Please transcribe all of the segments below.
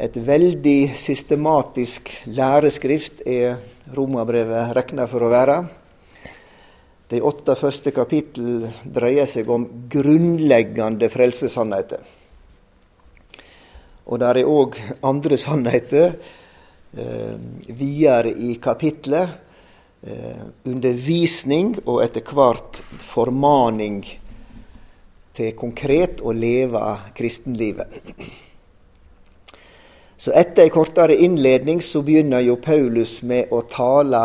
Et veldig systematisk læreskrift er Romerbrevet regna for å være. De åtte første kapittel dreier seg om grunnleggende frelsessannheter. Og der er òg andre sannheter eh, videre i kapitlet. Eh, undervisning og etter hvert formaning til konkret å leve kristenlivet. Så etter ei kortere innledning så begynner jo Paulus med å tale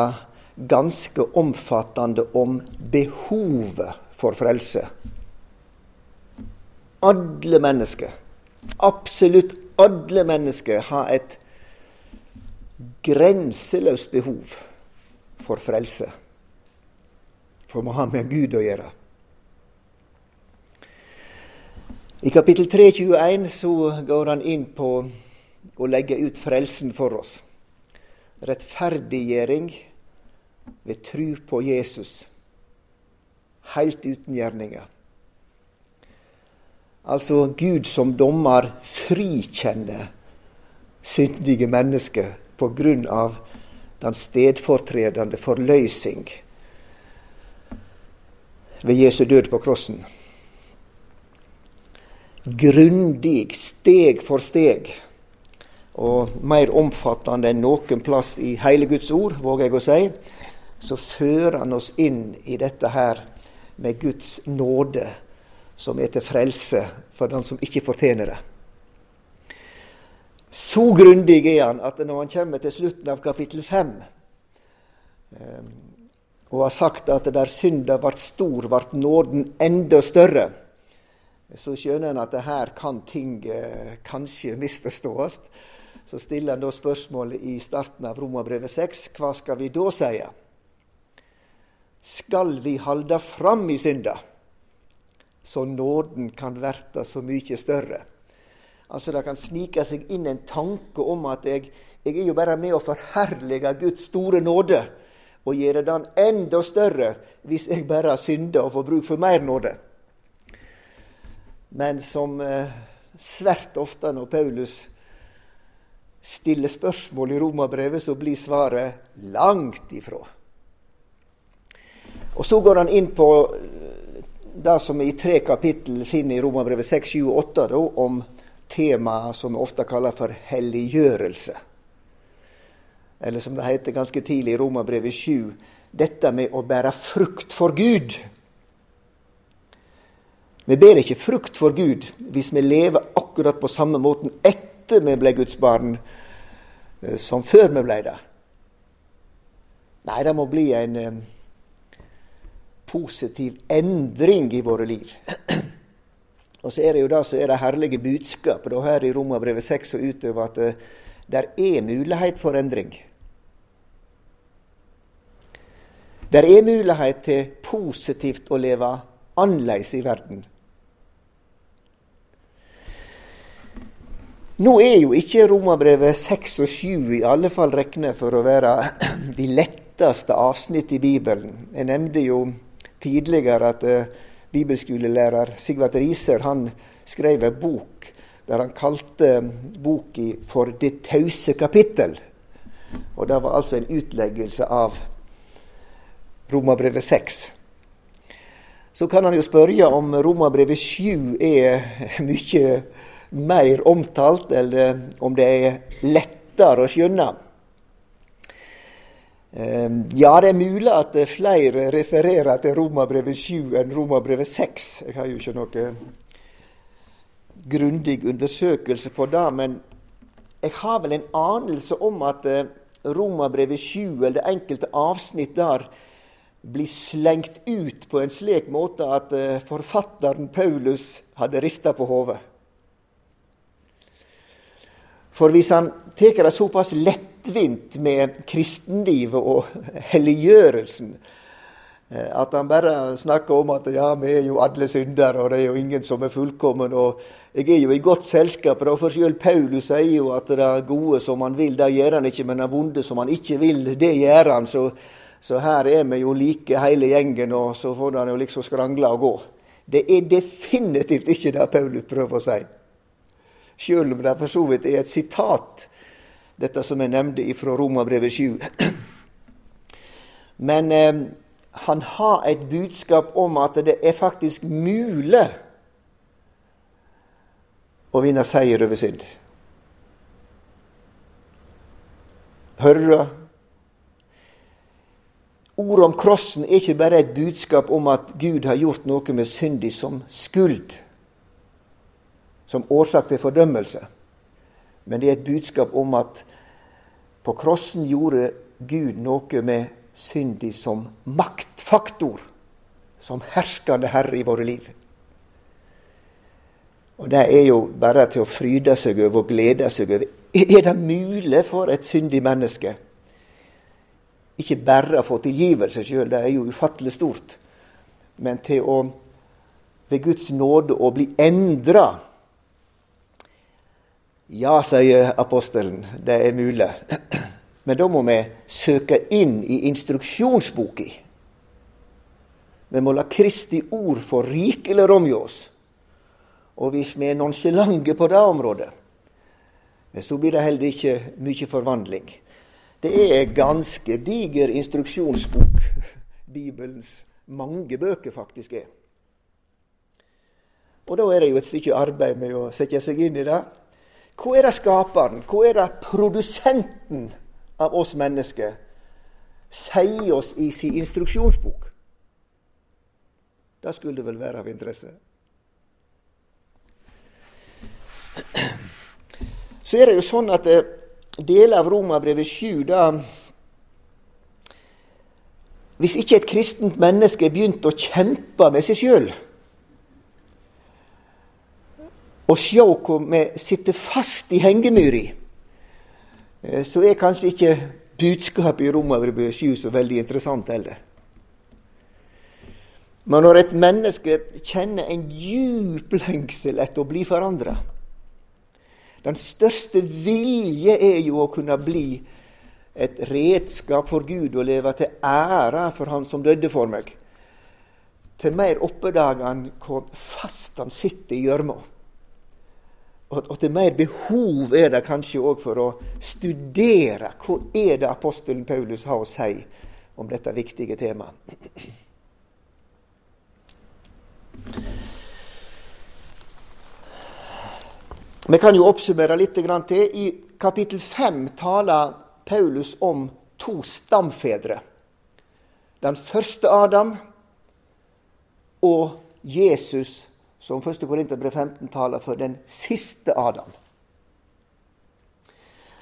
ganske omfattende om behovet for frelse. Alle mennesker, absolutt alle mennesker, har et grenseløst behov for frelse. For må ha med Gud å gjøre. I kapittel 3.21 så går han inn på å legge ut frelsen for oss. Rettferdiggjøring ved tru på Jesus, helt uten gjerninger. Altså Gud som dommer frikjenner syndige mennesker på grunn av den stedfortredende forløsing ved Jesu død på krossen. Grundig, steg for steg, og mer omfattende enn noen plass i hele Guds ord, våger jeg å si, så fører han oss inn i dette her med Guds nåde, som er til frelse for den som ikke fortjener det. Så grundig er han at når han kommer til slutten av kapittel 5 ehm, og har sagt at der synda ble stor, ble nåden enda større, så skjønner han at her kan ting eh, kanskje misforstås. Så stiller han da spørsmålet i starten av Romerbrevet 6 hva skal vi da si? skal vi halda fram i synda, så nåden kan verta så mykje større. Altså Det kan snike seg inn en tanke om at jeg, jeg er jo bare med å forherlige Guds store nåde og gjøre den enda større hvis jeg bare synda og får bruk for mer nåde. Men som eh, svært ofte når Paulus stiller spørsmål i Romabrevet, så blir svaret langt ifra. Og så går han inn på det som vi i tre kapittel finner i Romerbrevet 6, 7 og 8, da, om temaet som vi ofte kaller for helliggjørelse. Eller som det heter ganske tidlig i Romerbrevet 7, dette med å bære frukt for Gud. Vi ber ikke frukt for Gud hvis vi lever akkurat på samme måten etter vi ble Guds barn, eh, som før vi ble det. Nei, det må bli en eh, positiv endring i våre liv. Og så er det jo det som er det herlige budskapet da her i Romerbrevet 6 og utover, at eh, det er mulighet for endring. Det er mulighet til positivt å leve annerledes i verden. Nå er jo ikke Romerbrevet 6 og 7 i alle fall regnet for å være de letteste avsnitt i Bibelen. Jeg nevnte jo tidligere at uh, bibelskolelærer Sigvard Riser han skrev en bok der han kalte boka for 'Det tause kapittel'. Og Det var altså en utleggelse av Romabrevet 6. Så kan han jo spørre om Romabrevet 7 er mye mer omtalt, eller om det er lettere å skjønne. Ehm, ja, det er mulig at flere refererer til Romabrevet 7 enn Romabrevet 6. Jeg har jo ikke noe grundig undersøkelse på det, men jeg har vel en anelse om at eh, Romabrevet 7, eller det enkelte avsnitt der, blir slengt ut på en slik måte at eh, forfatteren Paulus hadde rista på hodet. For hvis han tar det såpass lettvint med kristenlivet og helliggjørelsen. Eh, at han bare snakker om at ja, vi er jo alle syndere, og det er jo ingen som er fullkommen. og Jeg er jo i godt selskap. og For selv Paulus sier jo at det gode som han vil, det gjør han ikke, men det vonde som han ikke vil, det gjør han. Så, så her er vi jo like hele gjengen, og så får han jo liksom skrangle og gå. Det er definitivt ikke det Paulus prøver å si. Sjøl om det for så vidt er et sitat, dette som jeg nevnte fra Romabrevet 7. Men eh, han har et budskap om at det er faktisk mulig å vinne seier over synd. Hører du? Ordet om krossen er ikke bare et budskap om at Gud har gjort noe med syndig som skuld, som årsak til fordømmelse. Men det er et budskap om at på krossen gjorde Gud noe med syndig som maktfaktor, som herskende herre i våre liv. Og det er jo bare til å fryde seg over og glede seg over. Er det mulig for et syndig menneske ikke bare å få tilgivelse sjøl, det er jo ufattelig stort, men til å ved Guds nåde å bli endra. Ja, sier apostelen, det er mulig. Men da må vi søke inn i instruksjonsboka. Vi må la Kristi ord få rikelig rom i oss. Og hvis vi er nonsjalante på det området, så blir det heller ikke mye forvandling. Det er ganske diger instruksjonsbok Bibelens mange bøker faktisk er. Og da er det jo et stykke arbeid med å sette seg inn i det. Hva er det skaperen, hva er det produsenten av oss mennesker sier oss i sin instruksjonsbok? Det skulle vel være av interesse. Så er det jo sånn at eh, deler av Romabrevet 7 da Hvis ikke et kristent menneske begynt å kjempe med seg sjøl og sjå hvor vi sitter fast i hengemyra, eh, så er kanskje ikke budskapet i Romabrevet 7 så veldig interessant heller. Men når et menneske kjenner en djup lengsel etter å bli forandra, den største vilje er jo å kunne bli et redskap for Gud og leve til ære for Han som døde for meg. Til mer oppdager han hvor fast han sitter i gjørma. Og, til mer behov er det kanskje òg for å studere hva er det apostelen Paulus har å si om dette viktige temaet. Vi kan jo oppsummere litt til. I kapittel 5 taler Paulus om to stamfedre. Den første Adam og Jesus, som 1. Korinterbrev 15 taler for den siste Adam.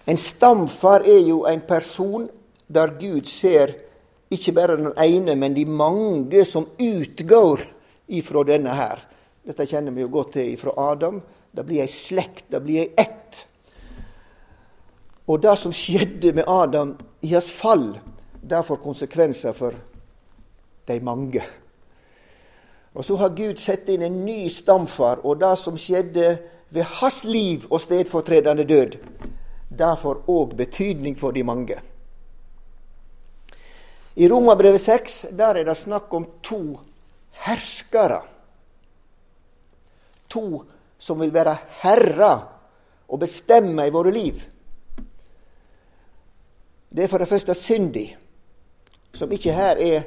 En stamfar er jo en person der Gud ser ikke bare den ene, men de mange som utgår ifra denne her. Dette kjenner vi jo godt til ifra Adam det blir ei slekt, det blir ei ett. Og det som skjedde med Adam i hans fall, det får konsekvenser for de mange. Og så har Gud satt inn en ny stamfar, og det som skjedde ved hans liv og stedfortredende død, det får òg betydning for de mange. I Romabrevet 6 der er det snakk om to herskere. To som vil være herrer og bestemme i våre liv. Det er for det første syndig, som ikke her er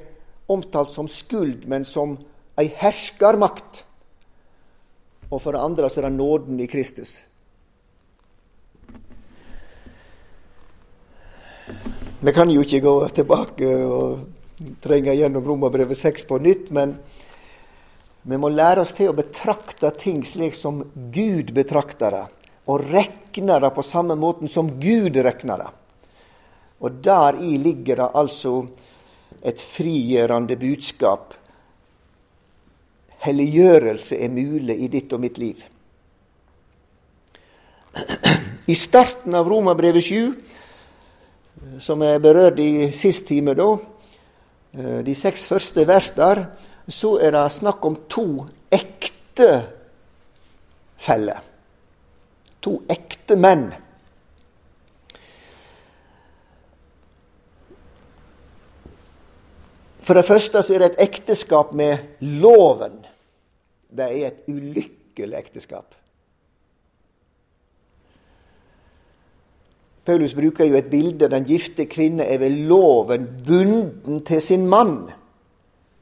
omtalt som skuld, men som ei herskermakt. Og for det andre så er det nåden i Kristus. Vi kan jo ikke gå tilbake og trenge gjennom Romerbrevet 6 på nytt, men vi må lære oss til å betrakte ting slik som Gud betrakter det, og regne det på samme måten som Gud regner det. Og deri ligger det altså et frigjørende budskap. Helliggjørelse er mulig i ditt og mitt liv. I starten av Romerbrevet 7, som jeg berørte i sist time, da, eh, de seks første vers der, så er det snakk om to ektefeller. To ekte menn. For det første så er det et ekteskap med loven. Det er et ulykkelig ekteskap. Paulus bruker jo et bilde. Den gifte kvinne er ved loven bunden til sin mann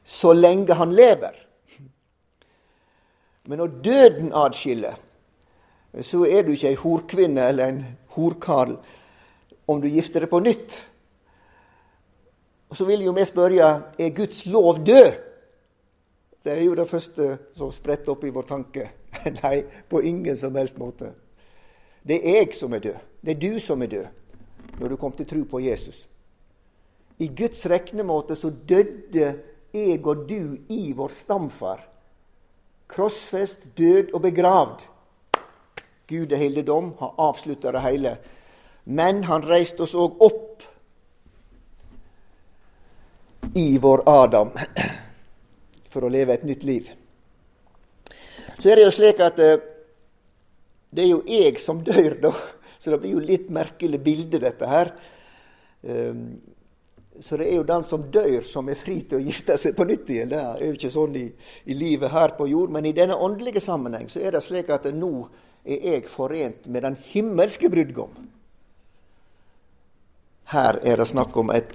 så lenge han lever. Men når døden adskiller, så er du ikke ei horkvinne eller en horkarl om du gifter deg på nytt. Og Så vil jo vi spørre er Guds lov død. Det er jo det første som spretter opp i vår tanke. Nei, på ingen som helst måte. Det er jeg som er død. Det er du som er død når du kom til tro på Jesus. I Guds regnemåte så døde jeg og du i vår stamfar. Krossfest, død og begravd. Gud er helligdom, har avslutta det hele. Men han reiste oss òg opp i vår Adam for å leve et nytt liv. Så er det jo slik at eh, det er jo jeg som dør, da. Så det blir jo litt merkelig bilde, dette her. Ehm, så det er jo den som dør, som er fri til å gifte seg på nytt igjen. Det er jo ikke sånn i, i livet her på jord. Men i denne åndelige sammenheng så er det slik at nå er jeg forent med den himmelske brudgom. Her er det snakk om et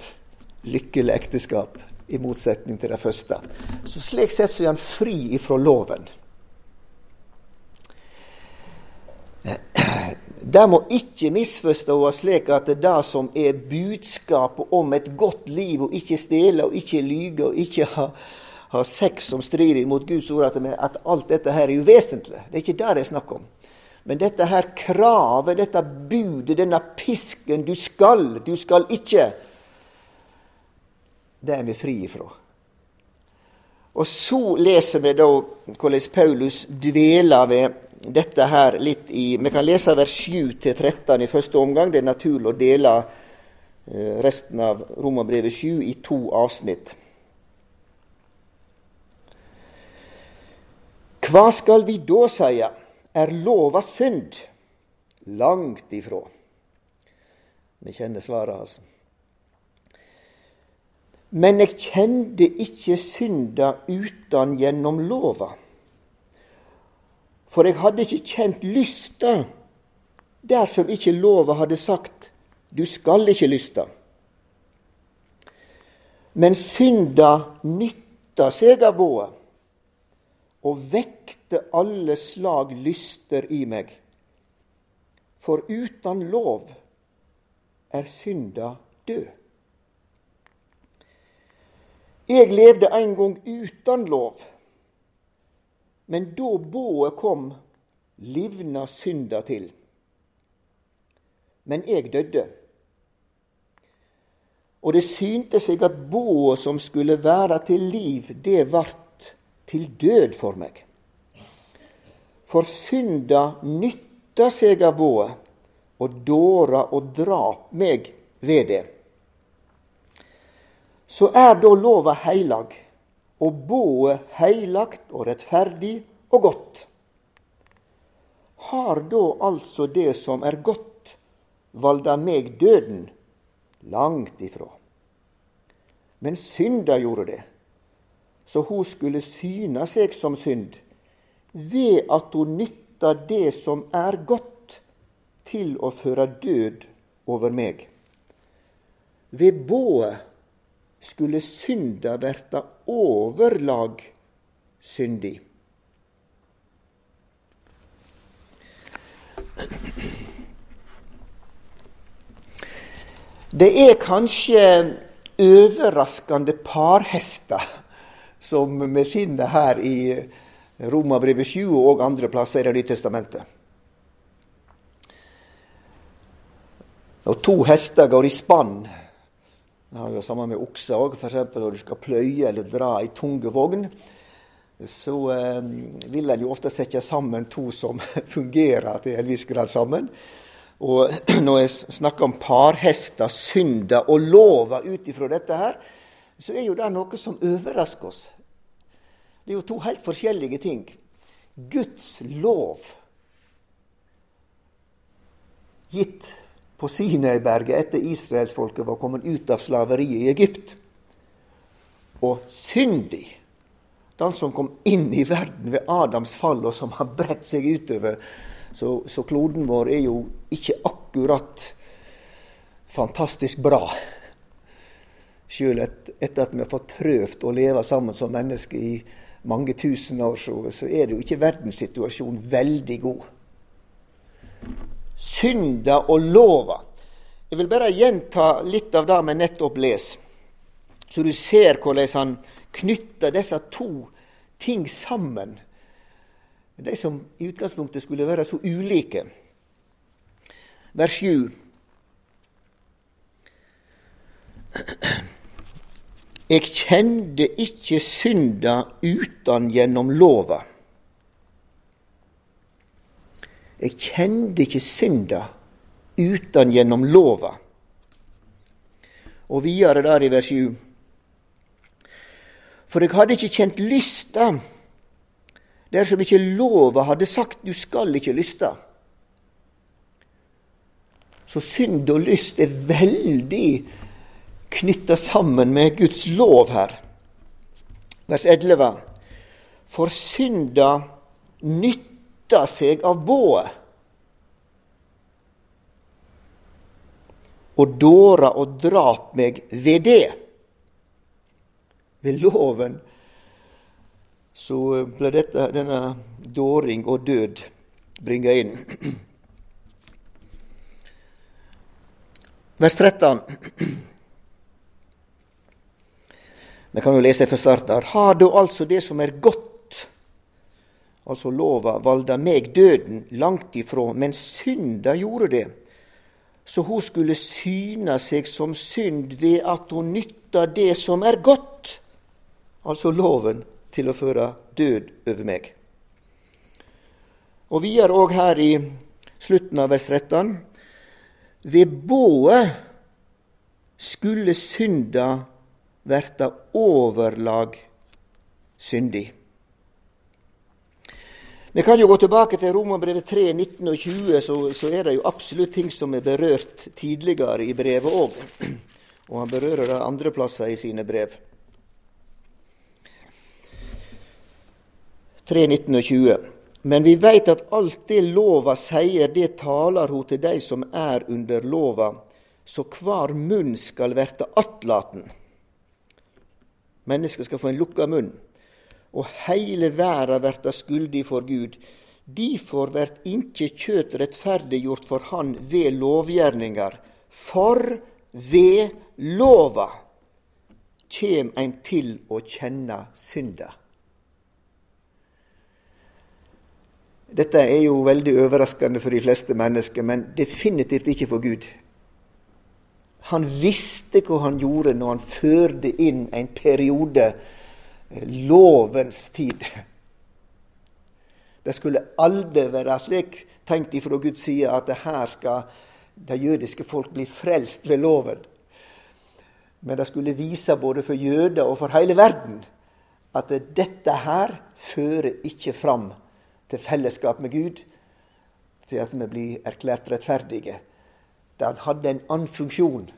lykkelig ekteskap, i motsetning til det første. Så slik sett så er han fri ifra loven. Det må ikke misforstås slik at det er det som er budskapet om et godt liv, og ikke stjele og ikke lyge og ikke ha, ha sex som strider imot Guds ord, at, alt dette her er uvesentlig. Det er ikke det det er snakk om. Men dette her kravet, dette budet, denne pisken Du skal, du skal ikke. Det er vi fri ifra. Og så leser vi da hvordan Paulus dveler ved dette her litt i Vi kan lese vers 7-13 i første omgang. Det er naturlig å dele eh, resten av Romerbrevet 7 i to avsnitt. Hva skal vi da seie? Er lova synd? Langt ifra. Vi kjenner svaret hans. Altså. Men jeg kjente ikke synda utan gjennom lova. For jeg hadde ikke kjent lysta dersom ikke lova hadde sagt du skal ikke lysta. Men synda nytta seg av boet, og vekte alle slag lyster i meg. For uten lov er synda død. Jeg levde en gang uten lov men da boet kom, livna synda til. Men jeg døde. Og det synte seg at boet som skulle være til liv, det vart til død for meg. For synda nytta seg av boet, og dåra og drap meg ved det. Så er da lova heilag og både heilagt og rettferdig og godt. Har da altså det som er godt, valda meg døden? Langt ifra. Men synda gjorde det, så hun skulle syna seg som synd, ved at hun nytta det som er godt, til å føre død over meg. Ved boet skulle synda verta overlag syndig. Det er kanskje overraskende parhester som vi finner her i Romabrevet 7 og andre plasser i Det nye testamentet. Når to hester går i spann det har jo sammen med okser òg. F.eks. når du skal pløye eller dra ei tung vogn, så eh, vil en jo ofte sette sammen to som fungerer til en viss grad sammen. Og når jeg snakker om parhester, synder og lover ut ifra dette her, så er jo det noe som overrasker oss. Det er jo to helt forskjellige ting. Guds lov gitt på Sinøyberget etter israelsfolket var kommet ut av slaveriet i Egypt. Og syndig, den som kom inn i verden ved Adams fall, og som har bredt seg utover. Så, så kloden vår er jo ikke akkurat fantastisk bra. Sjøl etter at vi har fått prøvd å leve sammen som mennesker i mange tusen år, så, så er det jo ikke verdenssituasjonen veldig god. Synda og lova. Jeg vil bare gjenta litt av det vi nettopp leser, så du ser hvordan han knytter disse to ting sammen. De som i utgangspunktet skulle være så ulike. Vers 7. Eg kjende ikkje synda utan gjennom lova. Jeg kjente ikke synda utan gjennom lova. Og videre der i vers 7. For jeg hadde ikke kjent lysta dersom ikke lova hadde sagt du skal ikke lysta. Så synd og lyst er veldig knytta sammen med Guds lov her. Vers 11. For synda nytta seg av bået. Og dåra og drap meg ved det. Ved loven så ble dette, denne dåring og død bringa inn. Vers 13. Vi kan jo lese fra starten. Har da altså det som er godt, altså lova, valda meg døden langt ifrå, men synda gjorde det, så hun skulle syne seg som synd ved at hun nytta det som er godt, altså loven, til å føre død over meg. Og videre òg her i slutten av vers 13. Ved bået skulle synda verta overlag syndig. Vi kan jo gå tilbake til Romerbrevet 3, 19 og 20, så, så, er det jo absolutt ting som er berørt tidligere i brevet òg. Og han berører det andre plasser i sine brev. 3, 19 og 20. Men vi veit at alt det lova sier, det taler hun til dei som er under lova, så hver munn skal verte attlaten. Mennesket skal få en lukka munn. Og heile verda verta skuldig for Gud. Difor vert inkje kjøt rettferdiggjort for Han ved lovgjerningar. For ved lova kjem ein til å kjenne synda. Dette er jo veldig overraskende for de fleste mennesker, men definitivt ikke for Gud. Han visste hva han gjorde når han førte inn en periode, lovens tid. Det skulle aldri være slik tenkt ifra Guds side at det her skal det jødiske folk bli frelst ved loven. Men det skulle vise både for jøder og for hele verden at dette her fører ikke fram til fellesskap med Gud, til at vi blir erklært rettferdige. Det hadde en annen funksjon.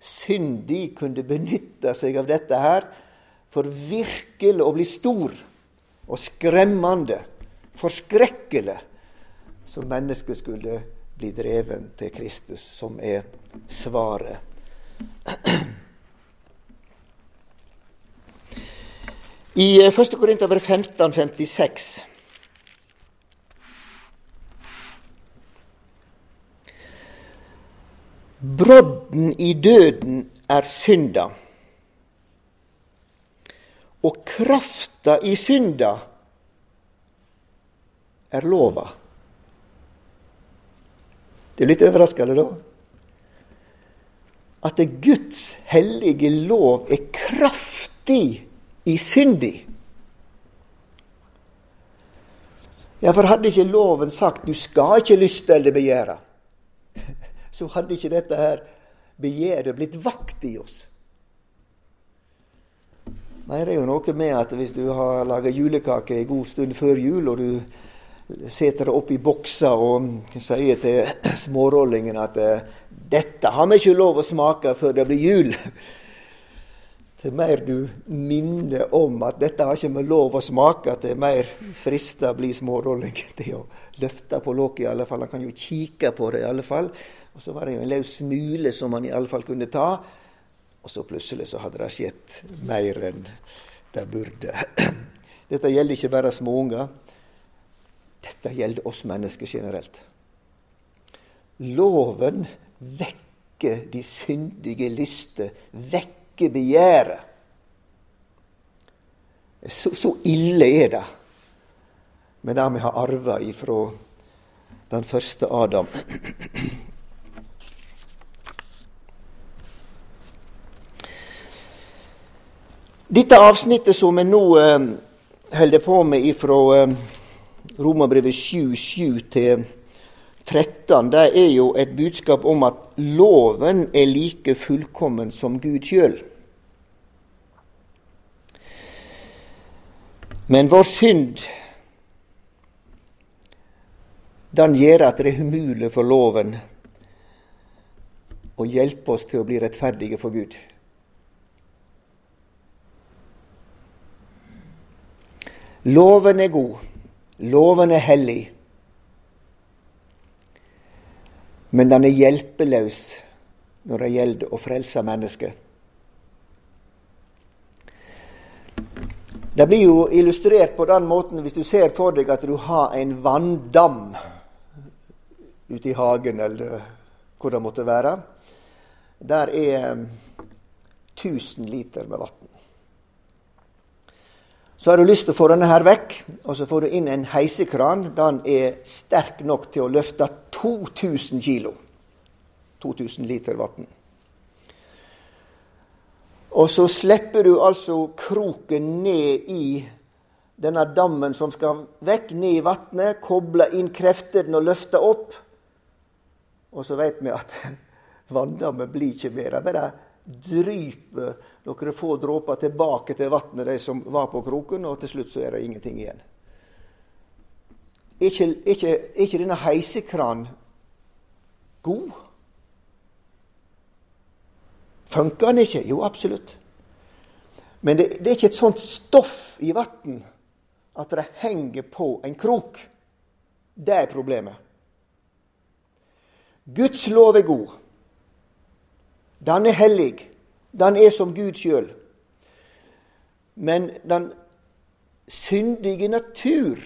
Syndig kunne benytte seg av dette her for virkelig å bli stor og skremmende, forskrekkelig, så mennesket skulle bli dreven til Kristus, som er svaret. I 1. Korinter 15, 56 Brodden i døden er synda. Og krafta i synda er lova. Det er litt overraskende, da. At det Guds hellige lov er kraftig i syndig. Ja, for hadde ikke loven sagt 'du skal ikke lyste eller begjære', så hadde ikke dette her begjæret blitt vakt i oss. Nei, det er jo noe med at hvis du har laga julekake en god stund før jul, og du setter det opp i bokser og sier til smårollingen at eh, 'dette har vi ikke lov å smake før det blir jul', til mer du minner om at dette har ikke med lov å smake, til mer frista blir smårollingen til å løfte på lokket i alle fall. Han kan jo kikke på det i alle fall. Og så var det jo en løs smule som han i alle fall kunne ta. Og så plutselig så hadde det skjedd mer enn det burde. Dette gjelder ikke bare småunger. Dette gjelder oss mennesker generelt. Loven vekker de syndige lyster, vekker begjæret. Så, så, ille er det med det vi har arva ifra den første Adam. Dette avsnittet som vi nå eh, holder på med fra eh, Romerbrevet 7.7 til 13, det er jo et budskap om at loven er like fullkommen som Gud sjøl. Men vår synd den gjør at det er umulig for loven å hjelpe oss til å bli rettferdige for Gud. Loven er god, loven er hellig. Men den er hjelpeløs når det gjelder å frelse mennesket. Det blir jo illustrert på den måten hvis du ser for deg at du har en vanndam ute i hagen, eller hvor det måtte være. Der er 1000 liter med vann. Så har du lyst til å få denne her vekk, og så får du inn en heisekran. Den er sterk nok til å løfte 2000 kg. 2000 liter vann. Og så slipper du altså kroken ned i denne dammen som skal vekk, ned i vannet. Koble inn kreftene og løfte opp. Og så vet vi at vanndammen blir ikke mer. Bare dryper noen få dråper tilbake til vannet, de som var på kroken, og til slutt så er det ingenting igjen. Er ikke, ikke, ikke denne heisekranen god? Funker den ikke? Jo, absolutt. Men det, det er ikke et sånt stoff i vann at det henger på en krok. Det er problemet. Guds lov er god. Den er hellig. Den er som Gud sjøl. Men den syndige natur,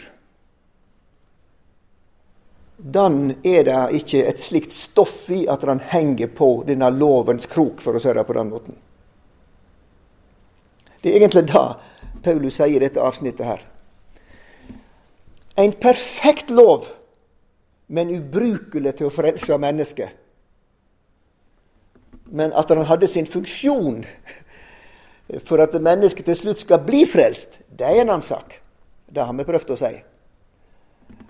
den er det ikke et slikt stoff i at den henger på denne lovens krok, for å si det på den måten. Det er egentlig det Paulus sier i dette avsnittet her. En perfekt lov, men ubrukelig til å frelse mennesket men at han hadde sin funksjon for at mennesket til slutt skal bli frelst, det er en annen sak. Det har vi prøvd å si.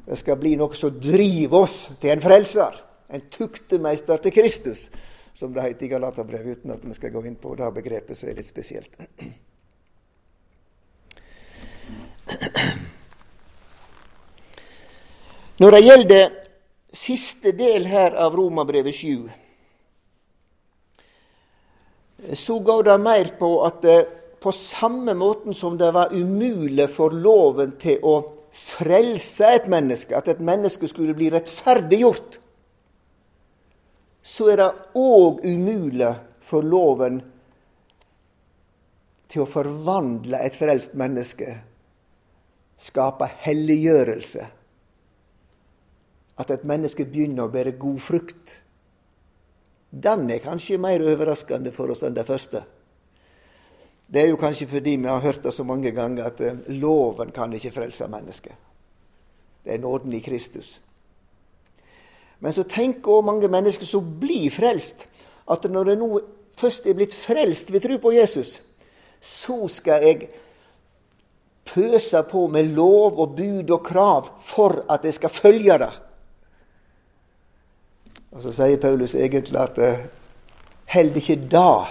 Det skal bli noe som driver oss til en frelser. En tuktemeister til Kristus, som det heter i Galaterbrevet, uten at vi skal gå inn på det begrepet, som er litt spesielt. Når det gjelder siste del her av Romabrevet 7, så går det mer på at eh, på samme måten som det var umulig for loven til å frelse et menneske, at et menneske skulle bli rettferdiggjort, så er det òg umulig for loven til å forvandle et frelst menneske, skape helliggjørelse. At et menneske begynner å bære god frukt den er kanskje mer overraskende for oss enn det første. Det er jo kanskje fordi vi har hørt det så mange ganger at eh, loven kan ikke frelse mennesket. Det er nåden i Kristus. Men så tenker òg mange mennesker som blir frelst, at når det nå først er blitt frelst ved tro på Jesus, så skal jeg pøse på med lov og bud og krav for at jeg skal følge det. Og Så sier Paulus egentlig at uh, heller ikke da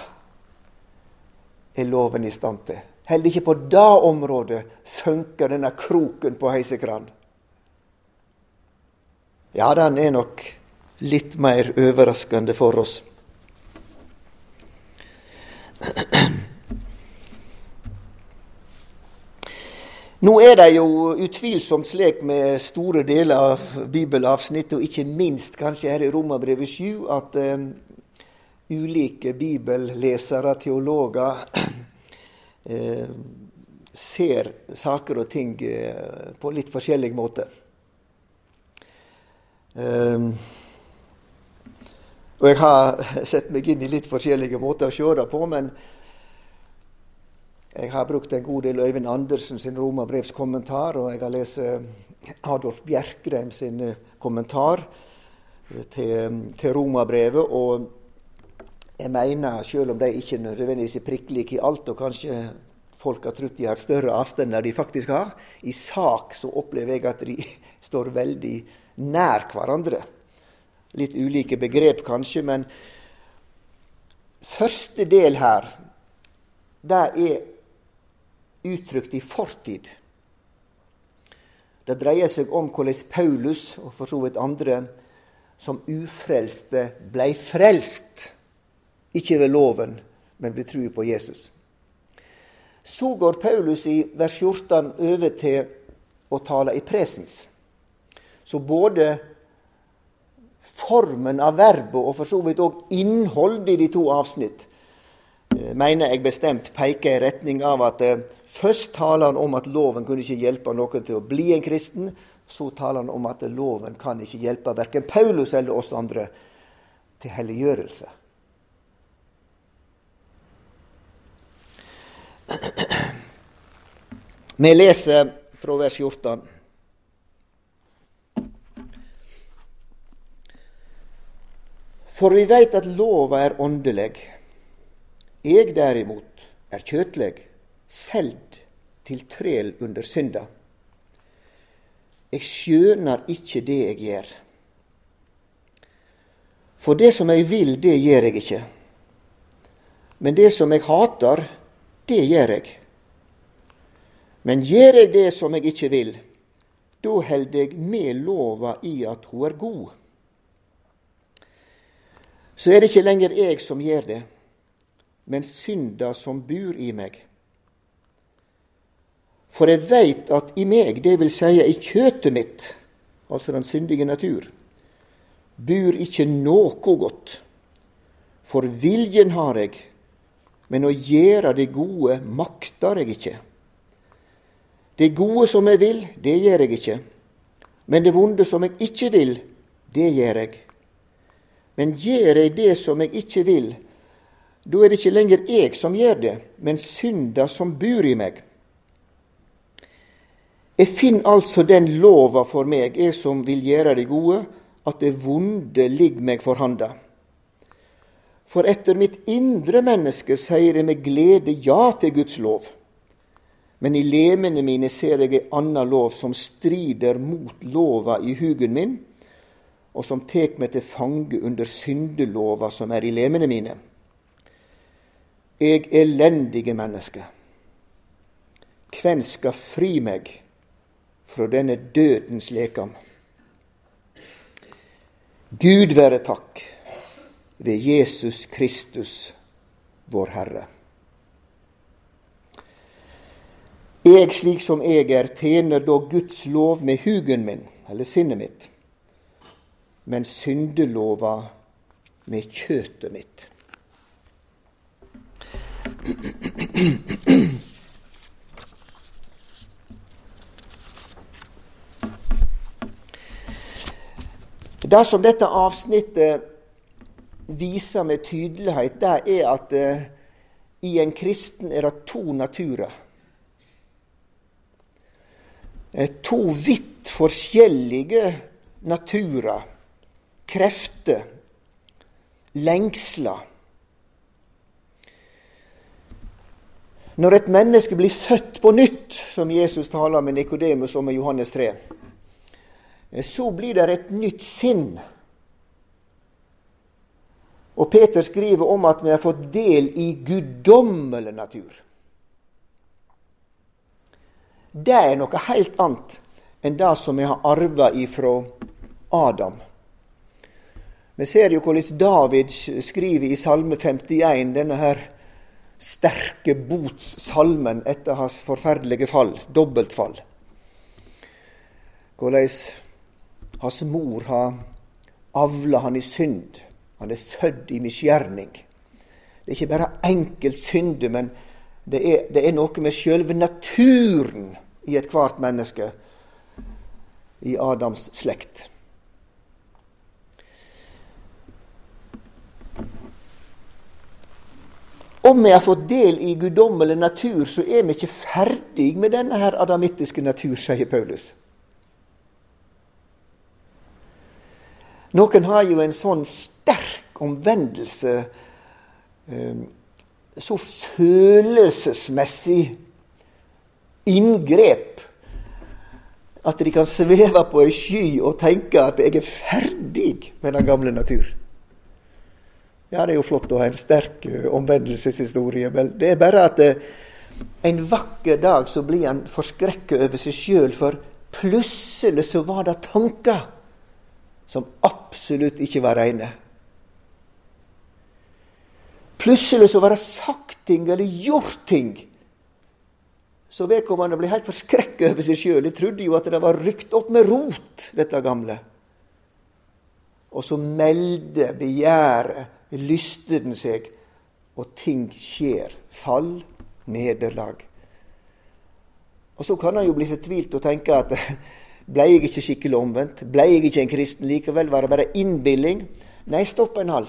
er loven i stand til. Heller ikke på det området funker denne kroken på heisekran. Ja, den er nok litt mer overraskende for oss. Nå er det jo utvilsomt slik med store deler av bibelavsnitt, og ikke minst kanskje her i Romerbrevet 7, at um, ulike bibellesere, teologer, uh, ser saker og ting uh, på litt forskjellig måte. Um, og jeg har sett meg inn i litt forskjellige måter å se det på, men jeg har brukt en god del Øyvind Andersen sin romerbrevskommentar, og jeg har lest eh, Adolf Bjerkreim sin eh, kommentar eh, til, til romerbrevet. Og jeg mener, selv om de ikke nødvendigvis er prikklike i alt, og kanskje folk har trodd de har større avstand enn de faktisk har, i sak så opplever jeg at de står veldig nær hverandre. Litt ulike begrep kanskje, men første del her, det er uttrykt i fortid. Det dreier seg om hvordan Paulus, og for så vidt andre, som ufrelste blei frelst. Ikke ved loven, men ved tro på Jesus. Så går Paulus i vers 14 over til å tale i presens. Så både formen av verbet og for så vidt òg innholdet i de to avsnitt eh, mener jeg bestemt peker i retning av at eh, Først taler han om at loven kunne ikke hjelpe noen til å bli en kristen. Så taler han om at loven kan ikke hjelpe verken Paulus eller oss andre til helliggjørelse. Vi leser fra vers 14. For vi veit at lova er åndelig. Jeg derimot er kjøtleg seld til trel under synda. Eg skjønar ikkje det eg gjer. For det som eg vil, det gjer eg ikkje. Men det som eg hatar, det gjer eg. Men gjer eg det som eg ikkje vil, da held eg med lova i at ho er god. Så er det ikkje lenger eg som gjer det, men synda som bur i meg. For jeg veit at i meg, det vil seie i kjøtet mitt, altså den syndige natur, bur ikkje noko godt. For viljen har eg, men å gjere det gode maktar eg ikkje. Det gode som eg vil, det gjør eg ikkje. Men det vonde som eg ikkje vil, det gjør eg. Men gjør eg det som eg ikkje vil, da er det ikkje lenger eg som gjør det, men synda som bur i meg. Jeg finner altså den lova for meg, jeg som vil gjøre det gode, at det vonde ligger meg for handa. For etter mitt indre menneske sier jeg med glede ja til Guds lov. Men i lemene mine ser jeg ei anna lov som strider mot lova i hugen min, og som tek meg til fange under syndelova som er i lemene mine. Eg elendige menneske, hvem skal fri meg fra denne dødens lekam. Gud være takk ved Jesus Kristus, vår Herre. Jeg, slik som jeg er, tjener da Guds lov med hugen min, eller sinnet mitt, men syndelova med kjøtet mitt. Det som dette avsnittet viser med tydelighet, det er at eh, i en kristen er det to naturer. Uh, to vidt forskjellige naturer, krefter, lengsler. Når et menneske blir født på nytt, som Jesus taler med Nikodemus om i Johannes 3, Eh, så blir det et nytt sinn. Og Peter skriver om at vi har fått del i guddommelig natur. Det er noe helt annet enn det som vi har arva ifra Adam. Vi ser jo hvordan David skriver i Salme 51, denne her sterke botssalmen etter hans forferdelige fall, dobbeltfall. Hvordan hans mor har avla han i synd. Han er født i misgjerning. Det er ikke bare enkelt synde, men det er, det er noe med sjølve naturen i ethvert menneske i Adams slekt. Om vi har fått del i guddommelig natur, så er vi ikke ferdig med denne her adamittiske natur, sier Paulus. Noen har jo en sånn sterk omvendelse, eh, så følelsesmessig inngrep, at de kan sveve på ei sky og tenke at 'jeg er ferdig med den gamle natur'. Ja, det er jo flott å ha en sterk eh, omvendelseshistorie, men det er bare at eh, en vakker dag så blir han forskrekka over seg sjøl, for plutselig så var det tanker som absolutt ikke var reine. Plutselig så var det sagt ting eller gjort ting så vedkommende ble helt forskrekka over seg sjøl. De trodde jo at det var rykt opp med rot, dette gamle. Og så melder begjæret den seg, og ting skjer. Fall, nederlag. Og så kan han jo bli fortvilt og tenke at blei jeg ikke skikkelig omvendt? Ble jeg ikke en kristen likevel? Var det bare innbilning? Nei, stopp en hal.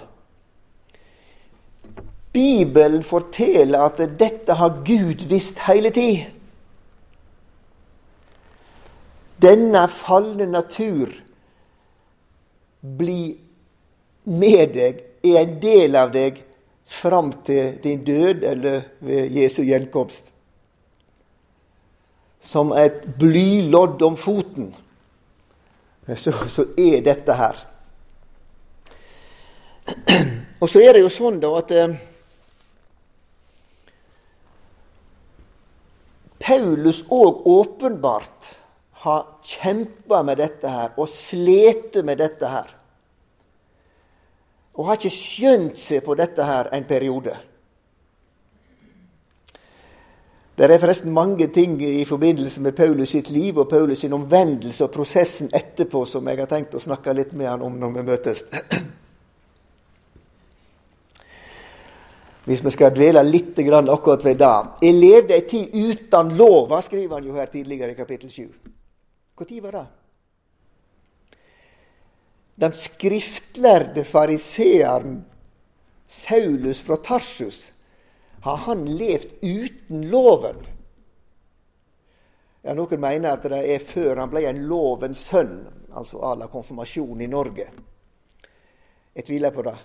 Bibelen forteller at dette har Gud visst hele tid. Denne falne natur blir med deg er en del av deg fram til din død eller ved Jesu gjenkomst. Som et blylodd om foten, så, så er dette her. Og så er det jo sånn da at eh, Paulus òg åpenbart har kjempa med dette her og slitt med dette her og har ikke skjønt seg på dette her en periode. Det er forresten mange ting i forbindelse med Paulus sitt liv og Paulus sin omvendelse og prosessen etterpå som jeg har tenkt å snakke litt med han om når vi møtes. Hvis vi skal dvele litt akkurat ved det. Jeg levde ei tid uten lova, skriver han jo her tidligere i kapittel 7. Når var det? den skriftlærde fariseeren Saulus fra Tarsus, har han levd uten loven? Ja, Noen mener at det er før han ble en lovens sønn, altså à la konfirmasjon i Norge. Jeg tviler på det.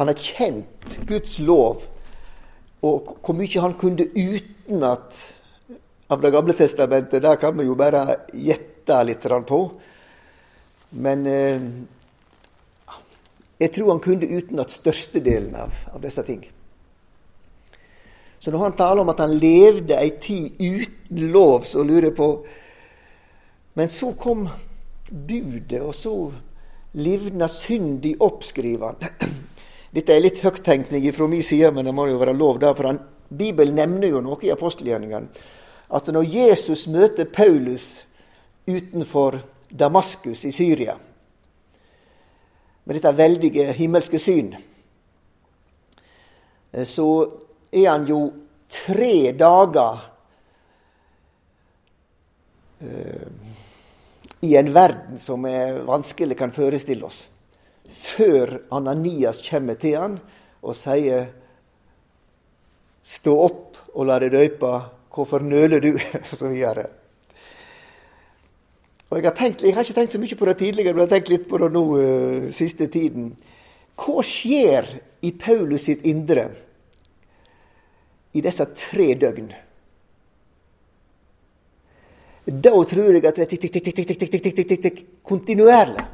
Han har kjent Guds lov, og hvor mye han kunne utenat av Det gamle testamentet, det kan vi jo bare gjette litt på. Men eh, jeg tror han kunne utenat størstedelen av, av disse ting. Så når han taler om at han levde ei tid uten lov, så lurer jeg på Men så kom budet, og så livna syndig oppskriver han. Dette er litt høgttenkning fra min side, men det må jo være lov. Da, for han, Bibelen nevner jo noe i apostelgjerningene. At når Jesus møter Paulus utenfor Damaskus i Syria. Med dette veldige himmelske syn. Eh, så er han jo tre dager uh, i en verden som er vanskelig kan forestille oss, før Ananias kommer til han og sier Stå opp og la deg døype. Hvorfor nøler du? og så videre. Og jeg har, tenkt, jeg har, ikke tenkt så mye på det tidligere, men jeg har tenkt litt på det nå uh, siste tiden. Hva skjer i Paulus sitt indre i disse tre døgn? Da tror jeg at det er tikk, tikk, tikk, tikk, tikk, tikk, tikk, kontinuerlig.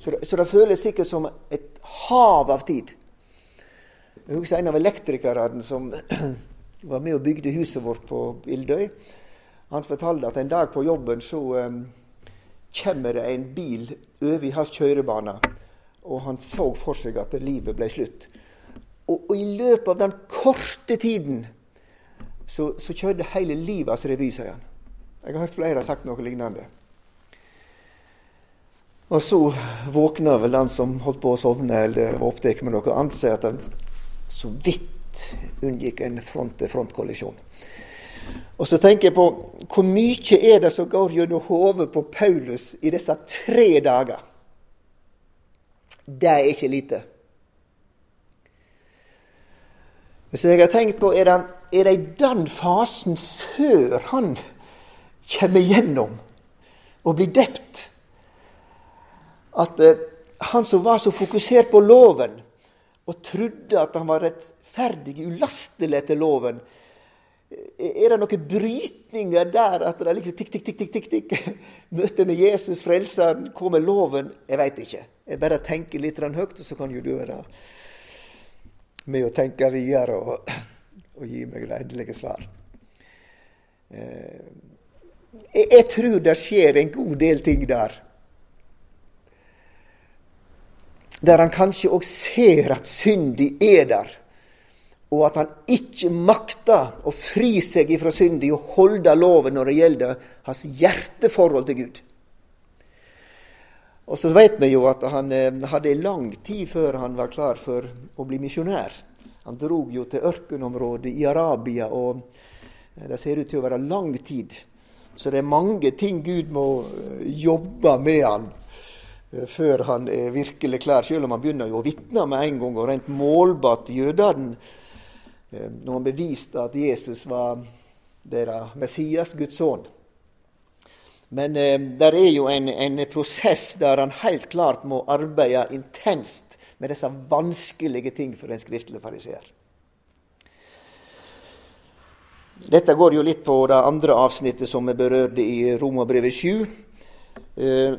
Så det, så det føles sikkert som et hav av tid. Jeg husker en av elektrikerne som var med og bygde huset vårt på Bildøy. Han fortalte at en dag på jobben så um, kommer det en bil over i hans kjørebane. Og han så for seg at livet ble slutt. Og, og, i løpet av den korte tiden så, så kjørte hele livet hans revy, sier han. Jeg har hørt flere ha sagt noe lignende. Og så våkna vel den som holdt på å sovne eller var opptatt med noe annet, sier at han så vidt unngikk en front-til-front-kollisjon. Og så tenker jeg på hvor mye er det som går gjennom hodet på Paulus i disse tre dager? Det er ikke lite. Så jeg har tenkt på, er det, er det i den fasen før han kommer gjennom og blir drept, at eh, han som var så fokusert på loven og trodde at han var rettferdig, ulastelig etter loven, er det noen brytninger der at det er liksom tikk, tikk, tikk, tikk, tikk, tikk. Møtet med Jesus, frelseren, kommer loven? Jeg veit ikke. Jeg bare tenker litt høyt, og så kan jo du være med å tenke videre og, og gi meg det endelige svar. Eh, jeg, jeg, tror det skjer en god del ting der. Der han kanskje òg ser at syndig er der, og at han ikke makter å fri seg ifra syndig og holde loven når det gjelder hans hjerteforhold til Gud. Og så vet vi jo at han eh, hadde lang tid før han var klar for å bli misjonær. Han drog jo til ørkenområdet i Arabia, og eh, det ser ut til å være lang tid. Så det er mange ting Gud må eh, jobbe med han før han er virkelig klar, selv om han begynner jo å vitne med en gang og rent målbart jødene når han beviste at Jesus var deres Messias, Guds sønn. Men eh, det er jo en, en, prosess der han helt klart må arbeide intenst med disse vanskelige ting for en skriftlig fariseer. Dette går jo litt på det andre avsnittet som vi berørte i Romerbrevet 7. Eh,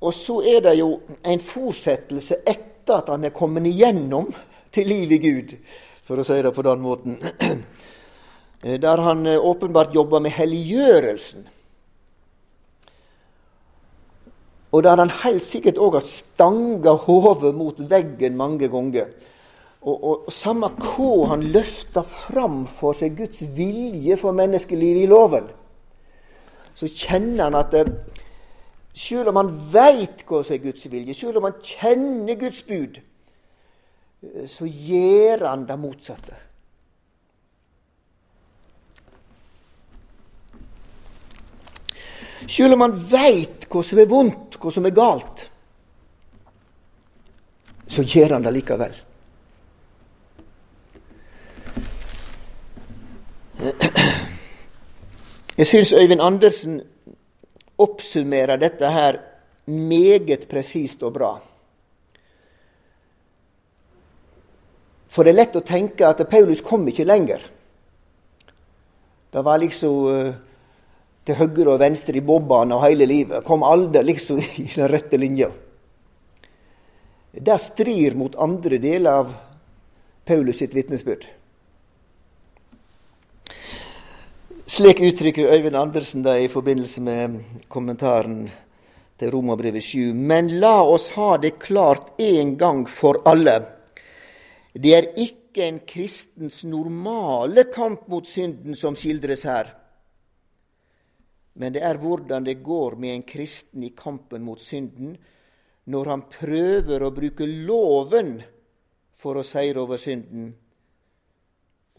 og så er det jo en fortsettelse etter at han er kommet igjennom til liv i Gud, for å si det på den måten. Eh, der han eh, åpenbart jobber med helliggjørelsen. Og der han helt sikkert òg har stanga hodet mot veggen mange ganger. Og, og, og Samme hva han løfter fram for seg Guds vilje for menneskelivet i loven, så kjenner han at det, selv om han veit hva som er Guds vilje, selv om han kjenner Guds bud, så gjør han det motsatte. Selv om han veit hva som er vondt, hva som er galt, så gjør han det likevel. Jeg syns Øyvind Andersen oppsummerer dette her meget presist og bra. For det er lett å tenke at Paulus kom ikke lenger. Det var liksom eh, til høyre og venstre i bobbene og hele livet. Kom aldri liksom i den rette linja. Det strir mot andre deler av Paulus sitt vitnesbyrd. Slik uttrykker Øyvind Andersen det i forbindelse med kommentaren til Romerbrevet 7. Men la oss ha det klart en gang for alle. Det er ikke en kristens normale kamp mot synden som skildres her men det er hvordan det går med en kristen i kampen mot synden når han prøver å bruke loven for å seire over synden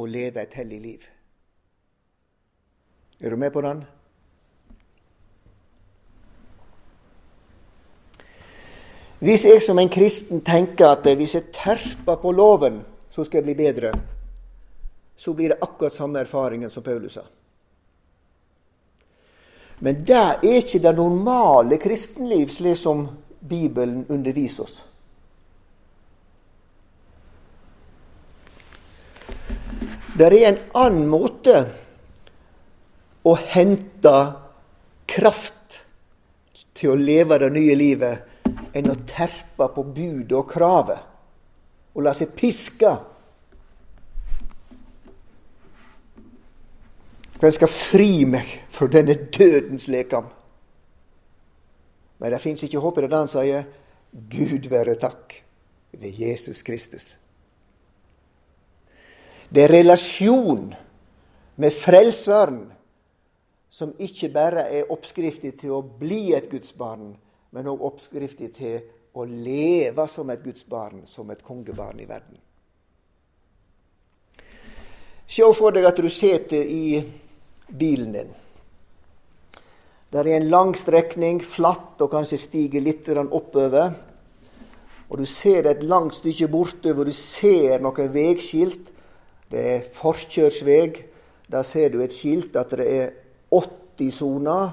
og leve et hellig liv. Er du med på den? Hvis jeg som en kristen tenker at hvis jeg terper på loven, så skal jeg bli bedre, så blir det akkurat samme erfaringen som Paulus sa. Men det er ikke det normale kristenliv, slik som Bibelen underviser oss. Det er en annen måte å hente kraft til å leve det nye livet enn å terpe på budet og kravet og la seg piske For jeg skal fri meg fra denne dødens lekam. Men det fins ikke håp i det han sier. Gud være takk ved Jesus Kristus. Det er relasjon med Frelseren som ikke bare er oppskriften til å bli et Guds barn, men òg oppskrifta til å leve som et Guds barn, som et kongebarn i verden. Se for deg at du sitter i bilen din. Det er en lang strekning, flatt og kanskje stiger litt oppover. Og du ser et langt stykke bortover, du ser noen veiskilt. Det er forkjørsvei. Der ser du et skilt at det er 80 soner,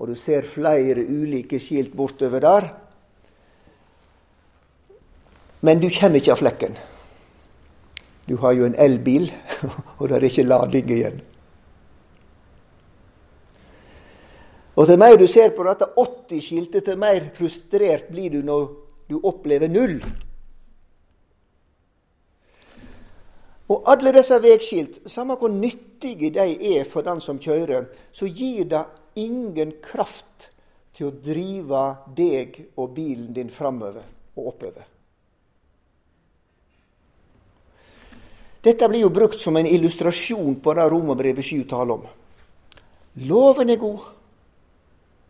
og du ser flere ulike skilt bortover der. Men du kommer ikke av flekken. Du har jo en elbil, og det er ikke lading igjen. Og til mer du ser på dette 80-skiltet, til mer frustrert blir du når du opplever null. Og alle disse veiskilt, samme hvor nyttige de er for den som kjører, så gir det ingen kraft til å drive deg og bilen din framover og oppover. Dette blir jo brukt som en illustrasjon på det Romerbrevet 7 taler om. Loven er god.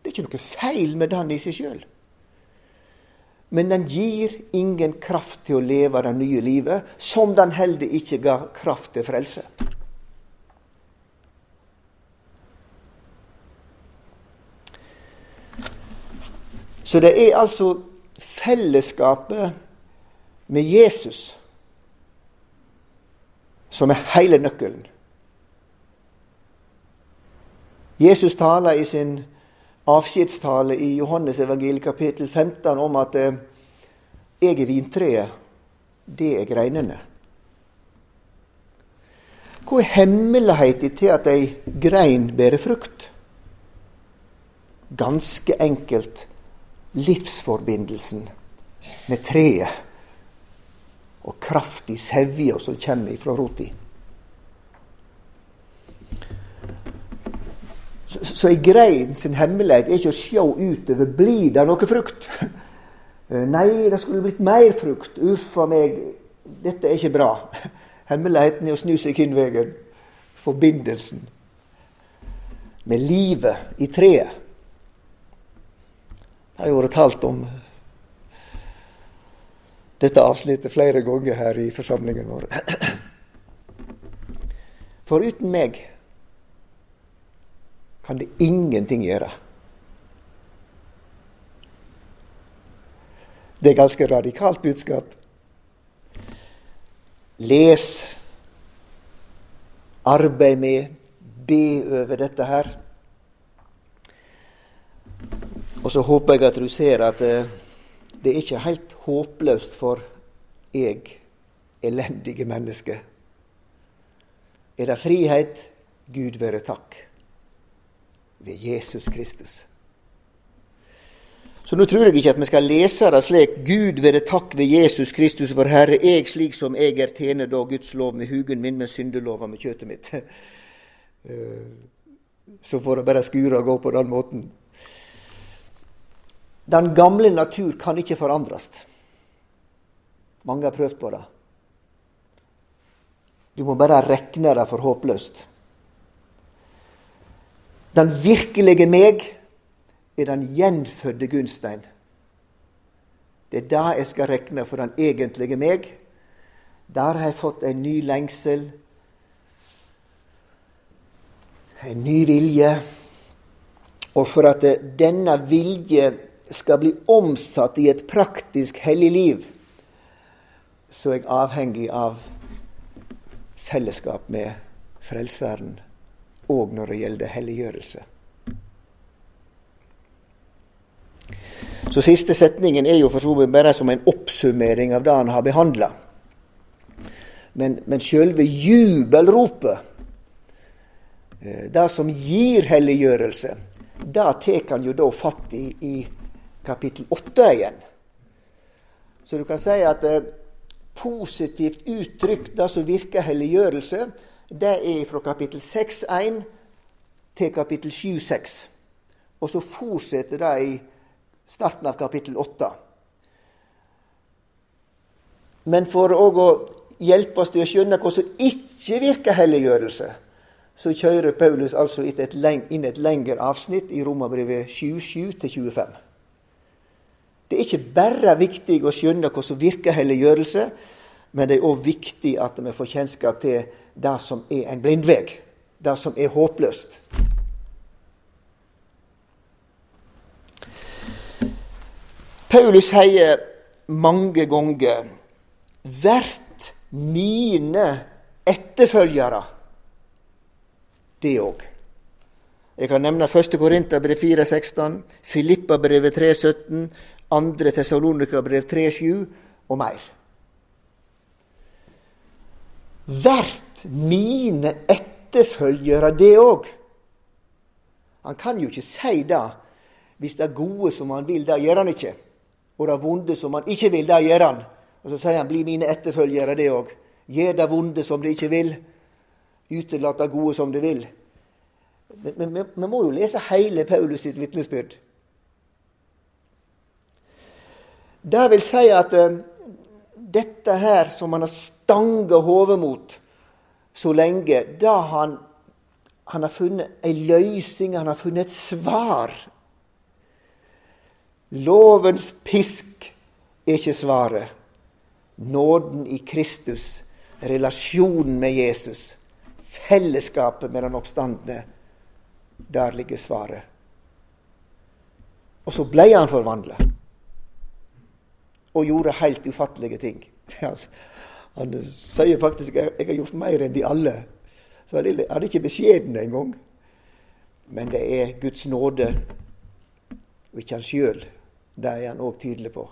Det er ikke noe feil med den i seg sjøl men den gir ingen kraft til å leve det nye livet, som den heller ikke ga kraft til frelse. Så det er altså fellesskapet med Jesus som er hele nøkkelen. Jesus taler i sin avskjedstale i Johannes evangeliet kapittel 15 om at eh, jeg er vintreet, det er greinene. Hva er hemmeligheten til at ei grein bærer frukt? Ganske enkelt livsforbindelsen med treet og kraftig sevja som kommer ifra rota. Så, så ei grein sin hemmelighet er ikke å sjå utover blir det noe frukt. Eh, nei, det skulle blitt mer frukt. Uff a meg, dette er ikke bra. Hemmeligheten er å snu seg veien. Forbindelsen med livet i treet. Har vært talt om dette avsnittet flere ganger her i forsamlingen vår. For uten meg kan det ingenting gjøre. Det er ganske radikalt budskap. Les, arbeid med, be over dette her. Og så håper jeg at du ser at eh, det er ikke helt håpløst for jeg, elendige menneske. Er det frihet? Gud være takk ved Jesus Kristus. Så nå tror jeg ikke at vi skal lese det slik Gud være takk ved Jesus Kristus, vår Herre, jeg slik som jeg er tjener da Guds lov med hugen min, med syndelova med kjøttet mitt. Eh, så får det bare skure og gå på den måten. Den gamle natur kan ikke forandres. Mange har prøvd på det. Du må bare rekne det for håpløst. Den virkelige meg er den gjenfødde Gunstein. Det er det jeg skal rekne for den egentlige meg. Der har jeg fått en ny lengsel, en ny vilje. Og for at denne vilje skal bli omsatt i et praktisk hellig liv, så er jeg avhengig av fellesskap med Frelseren òg når det gjelder helliggjørelse. Så Siste setningen er jo for så vidt bare som en oppsummering av det han har behandla. Men, men sjølve jubelropet, eh, det som gir helliggjørelse, det tar han jo da fatt i i kapittel 8 igjen. Så du kan si at eh, positivt uttrykk, det som virker helliggjørelse, det er fra kapittel 6.1 til kapittel 7.6. Og så fortsetter det i starten av kapittel 8. Men for å hjelpe oss til å skjønne hva som ikke virker helliggjørelse, så kjører Paulus altså inn et lengre avsnitt i Romerbrevet 7.7-25. Det er ikke bare viktig å skjønne hva som virker helliggjørelse, men det er òg viktig at vi får kjennskap til det som er en blindveg, det som er håpløst. Paulus sier mange ganger 'Vert mine etterfølgere', det òg. Jeg kan nevne 1. Korinterbrev 4,16, Filippabrevet 3,17, 2. Tessalonikabrev 3,7 og mer. Vert mine etterfølgere, det òg. Han kan jo ikke si det hvis det er gode som han vil, det gjør han ikke og det vonde som han ikke vil, det gjør han. Og så sier han, bli mine etterfølgere, det òg. Gjør det vonde som de ikke vil. Utelat det gode som de vil. Men vi må jo lese hele Paulus sitt vitnesbyrd. Det vil si at uh, dette her som han har stanga hodet mot så lenge, da han, han har funnet ei løysing, han har funnet et svar Lovens pisk er ikke svaret. Nåden i Kristus, relasjonen med Jesus, fellesskapet med den oppstandende, der ligger svaret. Og så ble han forvandla og gjorde helt ufattelige ting. Han sier faktisk at 'jeg har gjort mer enn de alle'. Så han er ikke beskjeden engang. Men det er Guds nåde og ikke han sjøl det er han òg tydelig på.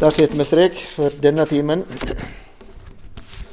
Da setter vi strek for denne timen.